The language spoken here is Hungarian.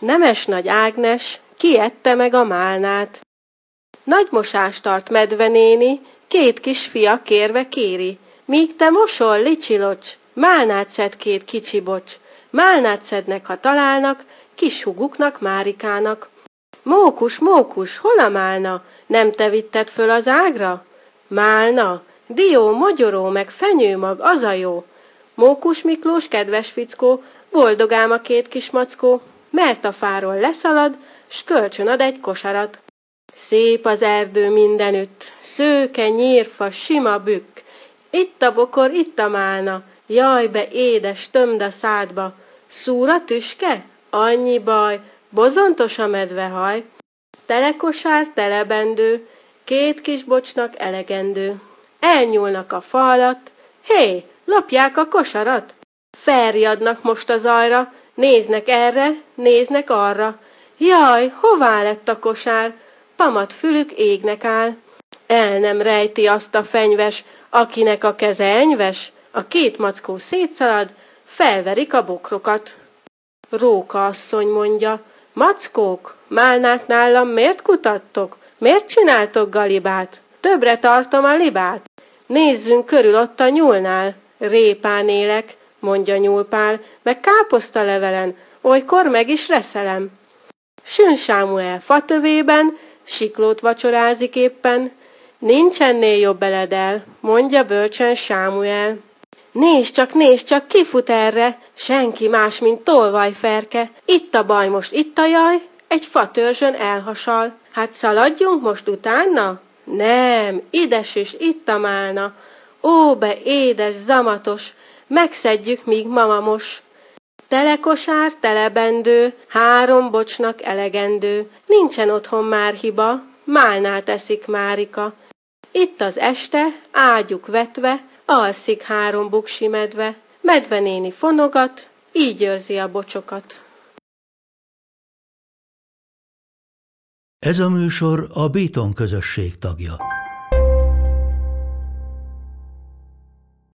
Nemes nagy Ágnes, kiette meg a málnát. Nagy mosást tart medvenéni, két kisfia kérve kéri. Míg te mosol, licsilocs, málnát szed két kicsi bocs. Málnát szednek, ha találnak, kis huguknak, Márikának. Mókus, mókus, hol a málna? Nem te vitted föl az ágra? Málna, dió, mogyoró, meg fenyőmag, az a jó. Mókus Miklós, kedves fickó, boldogám a két kis mackó, mert a fáról leszalad, s kölcsön ad egy kosarat. Szép az erdő mindenütt, szőke, nyírfa, sima bükk. Itt a bokor, itt a málna, jaj be édes, tömd a szádba. Szúra tüske? Annyi baj, bozontos a medvehaj. Telekosár, telebendő, két kis bocsnak elegendő. Elnyúlnak a falat, hé, lopják a kosarat. Felriadnak most az ajra, néznek erre, néznek arra. Jaj, hová lett a kosár? Pamat fülük égnek áll. El nem rejti azt a fenyves, akinek a keze enyves, a két mackó szétszalad, felverik a bokrokat. Róka asszony mondja, mackók, málnát nálam miért kutattok? Miért csináltok galibát? Többre tartom a libát. Nézzünk körül ott a nyúlnál. Répán élek, mondja nyúlpál, meg káposzta levelen, olykor meg is reszelem. Sün Sámuel fatövében, siklót vacsorázik éppen, nincs ennél jobb eledel, mondja bölcsen Sámuel. Nézd csak, nézd csak, ki fut erre, senki más, mint tolvajferke. Itt a baj, most itt a jaj, egy fatörzsön elhasal. Hát szaladjunk most utána? Nem, ides és itt a málna. Ó, be édes, zamatos, megszedjük, míg mamamos. Telekosár, telebendő, három bocsnak elegendő, nincsen otthon már hiba, málnál teszik Márika. Itt az este, ágyuk vetve, alszik három buksi medve, medvenéni fonogat, így őrzi a bocsokat. Ez a műsor a Béton közösség tagja.